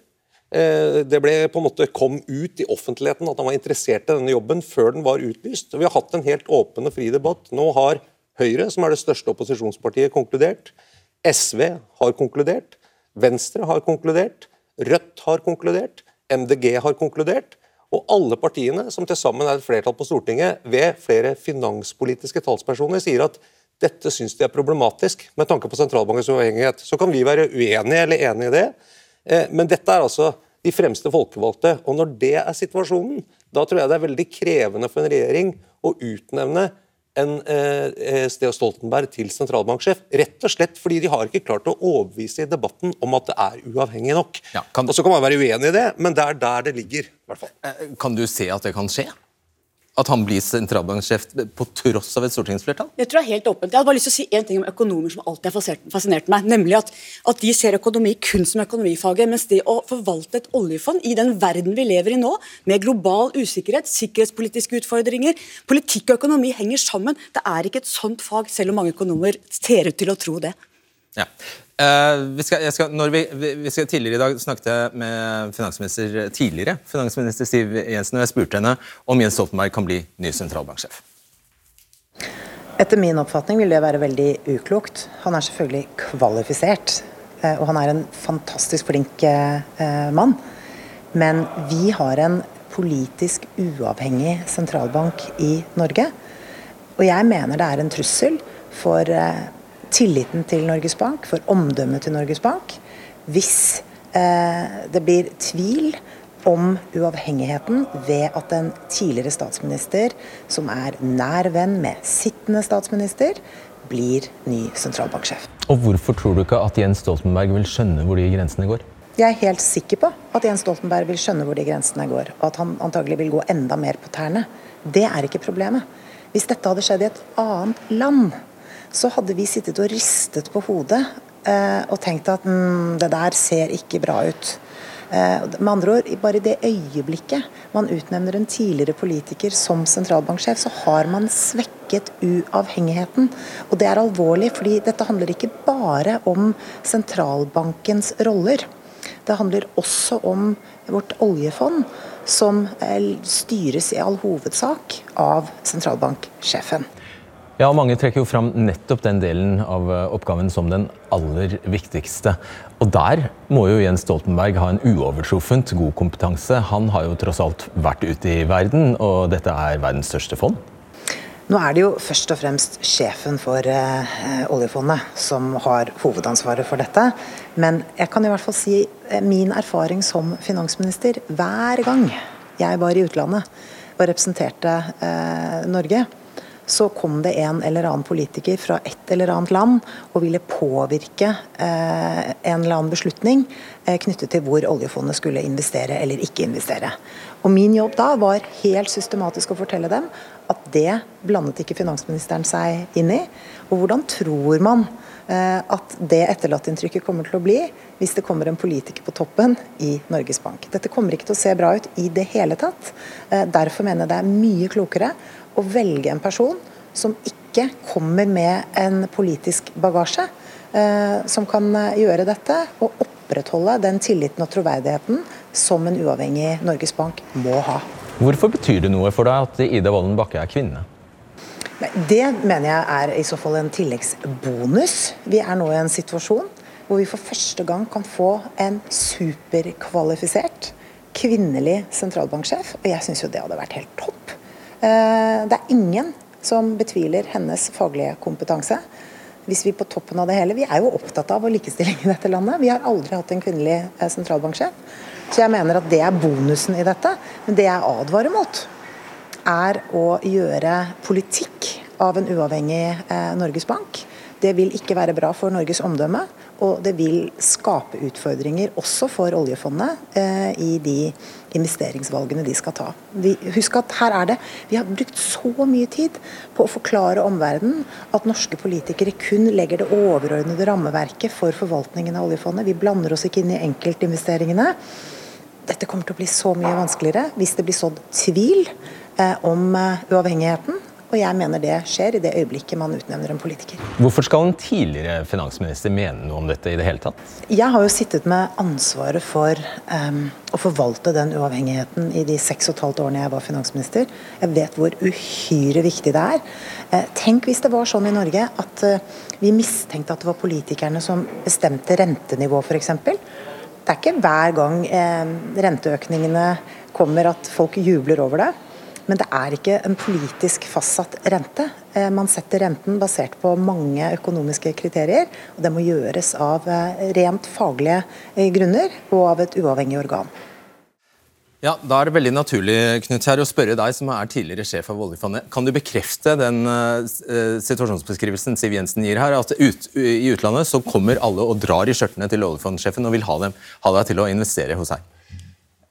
Eh, det ble på en måte kom ut i offentligheten at han var interessert i denne jobben før den var utlyst. Vi har hatt en helt åpen og fri debatt. Nå har Høyre, som er det største opposisjonspartiet, konkludert. SV har konkludert. Venstre har konkludert. Rødt har konkludert. MDG har konkludert. Og alle partiene, som til sammen er et flertall på Stortinget, ved flere finanspolitiske talspersoner, sier at dette syns de er problematisk med tanke på sentralbankens uavhengighet. Så kan vi være uenige eller enige i det. Eh, men dette er altså de fremste folkevalgte. Og når det er situasjonen, da tror jeg det er veldig krevende for en regjering å utnevne en eh, eh Stea Stoltenberg til sentralbanksjef. Rett og slett fordi de har ikke klart å overbevise i debatten om at det er uavhengig nok. Ja, kan... Og Så kan man være uenig i det, men det er der det ligger. I hvert fall. Eh, kan du se at det kan skje? At han blir sentralbanksjef på tross av et stortingsflertall? Jeg tror det er helt åpent. Jeg hadde bare lyst til å si en ting om økonomer som alltid har fascinert meg. Nemlig at, at, de ser økonomi kun som økonomifaget. Mens det å forvalte et oljefond i den verden vi lever i nå, med global usikkerhet, sikkerhetspolitiske utfordringer, politikk og økonomi henger sammen. Det er ikke et sånt fag, selv om mange økonomer ser ut til å tro det. Ja. Uh, vi, skal, skal, vi, vi skal, tidligere i dag snakket med finansminister tidligere, finansminister Siv Jensen, og jeg spurte henne om Jens Stoltenberg kan bli ny sentralbanksjef. Etter min oppfatning vil det være veldig uklokt. Han er selvfølgelig kvalifisert, eh, og han er en fantastisk flink eh, mann. Men vi har en politisk uavhengig sentralbank i Norge. Og jeg mener det er en trussel for tilliten til Norges Bank, for omdømmet til Norges Bank, hvis eh, det blir tvil om uavhengigheten ved at en tidligere statsminister, som er nær venn med sittende statsminister, blir ny sentralbanksjef. Og hvorfor tror du ikke at Jens Stoltenberg vil skjønne hvor de grensene går? Jeg er helt sikker på at Jens Stoltenberg vil skjønne hvor de grensene går, og at han antagelig vil gå enda mer på tærne. Det er ikke problemet. Hvis dette hadde skjedd i et annet land, så hadde vi sittet og ristet på hodet eh, og tenkt at mm, det der ser ikke bra ut. Eh, med andre ord, bare i det øyeblikket man utnevner en tidligere politiker som sentralbanksjef, så har man svekket uavhengigheten. Og det er alvorlig, fordi dette handler ikke bare om sentralbankens roller. Det handler også om vårt oljefond, som eh, styres i all hovedsak av sentralbanksjefen. Ja, Mange trekker jo fram nettopp den delen av eh, oppgaven som den aller viktigste. Og der må jo Jens Stoltenberg ha en uovertruffent god kompetanse. Han har jo tross alt vært ute i verden, og dette er verdens største fond. Nå er det jo først og fremst sjefen for eh, oljefondet som har hovedansvaret for dette. Men jeg kan i hvert fall si eh, min erfaring som finansminister hver gang jeg var i utlandet og representerte eh, Norge, så kom det en eller annen politiker fra et eller annet land og ville påvirke eh, en eller annen beslutning eh, knyttet til hvor oljefondet skulle investere eller ikke investere. Og Min jobb da var helt systematisk å fortelle dem at det blandet ikke finansministeren seg inn i. Og hvordan tror man at det etterlatteinntrykket kommer til å bli hvis det kommer en politiker på toppen i Norges Bank. Dette kommer ikke til å se bra ut i det hele tatt. Eh, derfor mener jeg det er mye klokere å velge en person som ikke kommer med en politisk bagasje, eh, som kan eh, gjøre dette og opprettholde den tilliten og troverdigheten som en uavhengig Norges Bank må ha. Hvorfor betyr det noe for deg at Ida Wolden Bakke er kvinne? Det mener jeg er i så fall en tilleggsbonus. Vi er nå i en situasjon hvor vi for første gang kan få en superkvalifisert kvinnelig sentralbanksjef. Og jeg syns jo det hadde vært helt topp. Eh, det er ingen som betviler hennes faglige kompetanse. Hvis Vi på toppen av det hele, vi er jo opptatt av likestilling i dette landet. Vi har aldri hatt en kvinnelig eh, sentralbanksjef. Så jeg mener at det er bonusen i dette. Men det jeg advarer mot, er å gjøre politikk av en uavhengig eh, Norges Bank. Det vil ikke være bra for Norges omdømme. Og det vil skape utfordringer også for oljefondet eh, i de investeringsvalgene de skal ta. Vi, husk at her er det Vi har brukt så mye tid på å forklare omverdenen at norske politikere kun legger det overordnede rammeverket for forvaltningen av oljefondet. Vi blander oss ikke inn i enkeltinvesteringene. Dette kommer til å bli så mye vanskeligere hvis det blir sådd tvil om eh, uavhengigheten. Og jeg mener det skjer i det øyeblikket man utnevner en politiker. Hvorfor skal en tidligere finansminister mene noe om dette i det hele tatt? Jeg har jo sittet med ansvaret for um, å forvalte den uavhengigheten i de seks og et halvt årene jeg var finansminister. Jeg vet hvor uhyre viktig det er. Eh, tenk hvis det var sånn i Norge at uh, vi mistenkte at det var politikerne som bestemte rentenivå f.eks. Det er ikke hver gang eh, renteøkningene kommer at folk jubler over det. Men det er ikke en politisk fastsatt rente. Eh, man setter renten basert på mange økonomiske kriterier. og Det må gjøres av eh, rent faglige eh, grunner og av et uavhengig organ. Ja, Da er det veldig naturlig Knut, her, å spørre deg, som er tidligere sjef av oljefondet. Kan du bekrefte den uh, situasjonsbeskrivelsen Siv Jensen gir her? At ut, i utlandet så kommer alle og drar i skjørtene til oljefondsjefen og vil ha, dem, ha deg til å investere hos seg?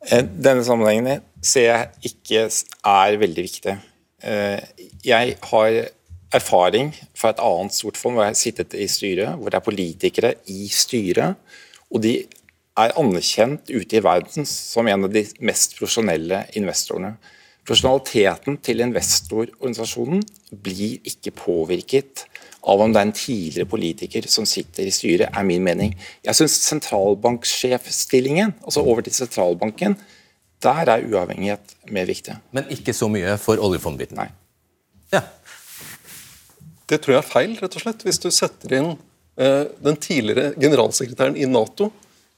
Eh, denne sammenhengen ser jeg ikke er veldig viktig. Eh, jeg har erfaring fra et annet stort fond hvor jeg har sittet i styret, hvor det er politikere i styret, og de er anerkjent ute i verden som en av de mest profesjonelle investorene. Profesjonaliteten til investororganisasjonen blir ikke påvirket av om det er en tidligere politiker som sitter i styret, er min mening. Jeg syns sentralbanksjefstillingen, altså over til sentralbanken, der er uavhengighet mer viktig. Men ikke så mye for oljefondbiten? Nei. Ja. Det tror jeg er feil, rett og slett. Hvis du setter inn eh, den tidligere generalsekretæren i Nato,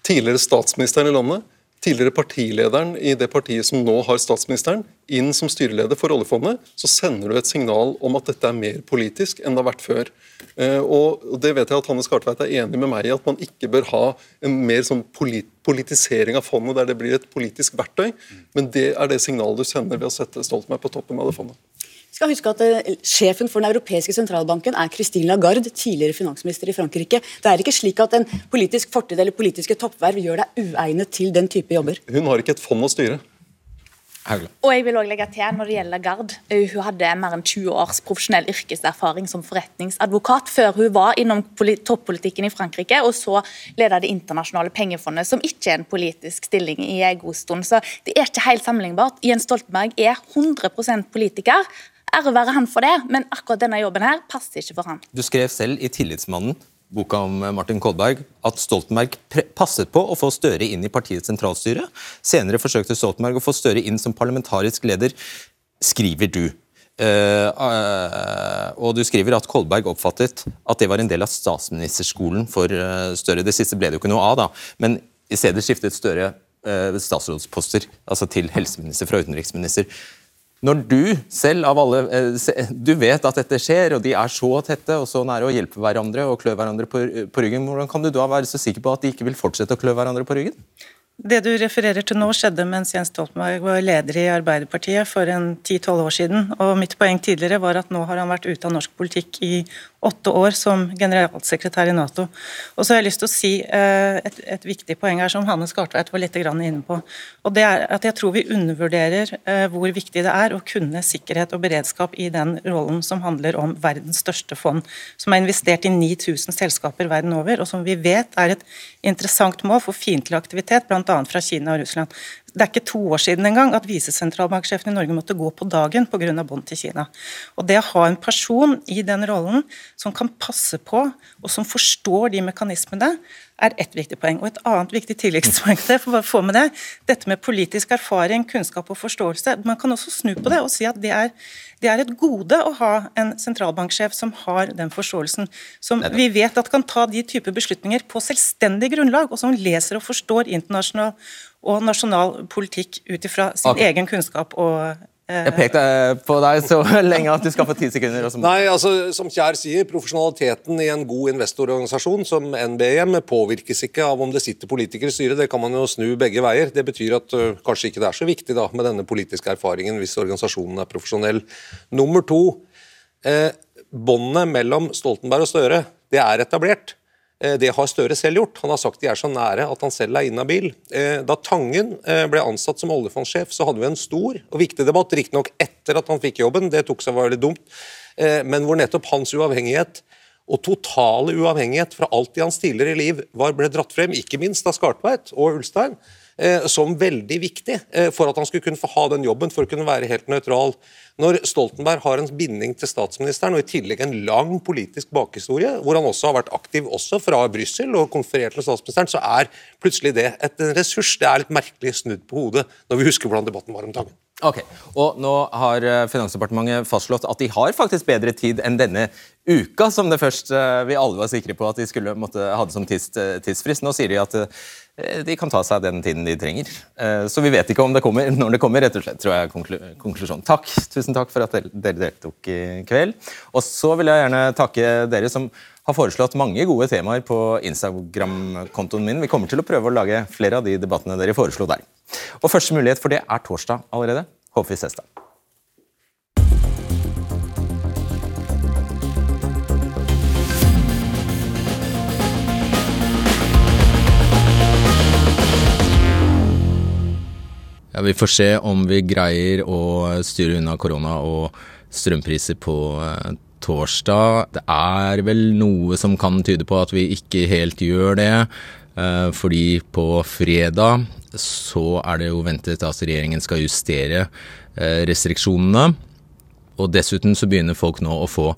tidligere statsministeren i landet, tidligere partilederen i det partiet som nå har statsministeren, inn som styreleder for oljefondet, så sender du et signal om at dette er mer politisk enn det har vært før. Eh, og det vet jeg at Hanne Skartveit er enig med meg i, at man ikke bør ha en mer sånn politisering av fondet der det blir et politisk verktøy. Men det er det signalet du sender ved å sette Stoltenberg på toppen av det fondet. Skal huske at uh, Sjefen for den europeiske sentralbanken er Christine Lagarde, tidligere finansminister i Frankrike. Det er ikke slik at en politisk fortid eller politiske toppverv gjør deg uegnet til den type jobber. Hun har ikke et fond å styre. Og jeg vil også legge til når det gjelder Gard, eh, Hun hadde mer enn 20 års profesjonell yrkeserfaring som forretningsadvokat før hun var innom toppolitikken i Frankrike, og så ledet Det internasjonale pengefondet, som ikke er en politisk stilling i en god stund. Så det er ikke helt sammenlignbart. Jens Stoltenberg er 100% politiker. Ære være han for det, men akkurat denne jobben her passer ikke for han. Du skrev selv i Tillitsmannen boka om Martin Kolberg, at Stoltenberg passet på å få Støre inn i partiets sentralstyre. Senere forsøkte Stoltenberg å få Støre inn som parlamentarisk leder, skriver du. Uh, uh, og du skriver at Kolberg oppfattet at det var en del av statsministerskolen for uh, Støre. Det siste ble det jo ikke noe av, da. Men i stedet skiftet Støre statsrådsposter, altså til helseminister fra utenriksminister. Når du selv av alle eh, Du vet at dette skjer, og de er så tette og så nære å hjelpe hverandre og klø hverandre på, på ryggen. Hvordan kan du da være så sikker på at de ikke vil fortsette å klø hverandre på ryggen? Det du refererer til nå, skjedde mens Jens Stoltenberg var leder i Arbeiderpartiet for en 10-12 år siden. Og mitt poeng tidligere var at nå har han vært ute av norsk politikk i åtte år som generalsekretær i Nato. Og så har jeg lyst til å si eh, et, et viktig poeng her som Hanne Skartveit var litt inne på. Og det er at Jeg tror vi undervurderer eh, hvor viktig det er å kunne sikkerhet og beredskap i den rollen som handler om verdens største fond, som er investert i 9000 selskaper verden over, og som vi vet er et interessant mål for fiendtlig aktivitet, bl.a. fra Kina og Russland. Det er ikke to år siden engang at visesentralbanksjefen i Norge måtte gå på dagen pga. bånd til Kina. Og Det å ha en person i den rollen som kan passe på, og som forstår de mekanismene, er ett viktig poeng. Og Et annet viktig tilleggspoeng til for å få med det, dette med politisk erfaring, kunnskap og forståelse. Man kan også snu på det og si at det er, det er et gode å ha en sentralbanksjef som har den forståelsen. Som vi vet at kan ta de typer beslutninger på selvstendig grunnlag, og som leser og forstår internasjonal og nasjonal politikk ut ifra sin okay. egen kunnskap og jeg pekte på deg så lenge at du skal få ti sekunder. Nei, altså, Som Kjær sier, profesjonaliteten i en god investororganisasjon som NBM påvirkes ikke av om det sitter politikere i styret. Det kan man jo snu begge veier. Det betyr at uh, kanskje ikke det er så viktig da, med denne politiske erfaringen hvis organisasjonen er profesjonell. Nummer to, eh, båndet mellom Stoltenberg og Støre det er etablert. Eh, det har Støre selv gjort. Han har sagt de er så nære at han selv er inhabil. Eh, da Tangen eh, ble ansatt som oljefondsjef, så hadde vi en stor og viktig debatt, riktignok etter at han fikk jobben, det tok seg veldig dumt, men hvor nettopp hans uavhengighet og totale uavhengighet fra alt i hans tidligere liv var, ble dratt frem, ikke minst av Skartveit og Ulstein, som veldig viktig for at han skulle kunne få ha den jobben, for å kunne være helt nøytral. Når Stoltenberg har en binding til statsministeren og i tillegg en lang politisk bakhistorie, hvor han også har vært aktiv også fra Brussel og konferert med statsministeren, så er plutselig det et ressurs. Det er litt merkelig snudd på hodet når vi husker hvordan debatten var om dagen. Ok, og Nå har eh, Finansdepartementet fastslått at de har faktisk bedre tid enn denne uka, som det først eh, vi alle var sikre på at de skulle måtte det som tids, eh, tidsfrist. Nå sier de at Eh, de kan ta seg den tiden de trenger. Eh, så vi vet ikke om det kommer når det kommer, rett og slett, tror jeg er konklusjonen. Takk. Tusen takk for at dere deltok i kveld. Og så vil jeg gjerne takke dere som har foreslått mange gode temaer på Instagram-kontoen min. Vi kommer til å prøve å lage flere av de debattene dere foreslo der. Og første mulighet for det er torsdag allerede. Håper vi ses da. Ja, Vi får se om vi greier å styre unna korona og strømpriser på eh, torsdag. Det er vel noe som kan tyde på at vi ikke helt gjør det. Eh, fordi på fredag så er det jo ventet at regjeringen skal justere eh, restriksjonene. Og dessuten så begynner folk nå å få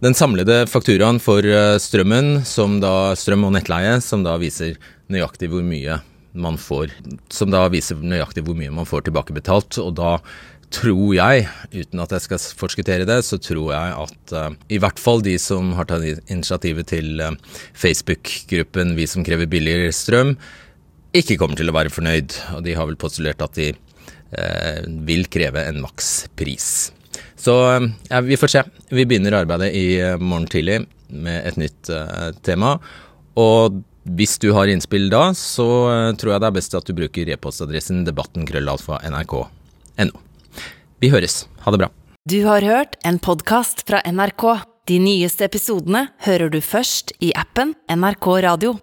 den samlede fakturaen for strømmen, som da, strøm og nettleie, som da viser nøyaktig hvor mye man får, som da viser nøyaktig hvor mye man får tilbakebetalt. Og da tror jeg, uten at jeg skal forskuttere det, så tror jeg at uh, i hvert fall de som har tatt initiativet til uh, Facebook-gruppen Vi som krever billigere strøm, ikke kommer til å være fornøyd, og de har vel postulert at de uh, vil kreve en makspris. Så ja, vi får se. Vi begynner arbeidet i morgen tidlig med et nytt tema. Og hvis du har innspill da, så eh, tror jeg det er best at du bruker e-postadressen debattenkrøllalfa.nrk.no. Vi høres. Ha det bra. Du har hørt en podkast fra NRK. De nyeste episodene hører du først i appen NRK Radio.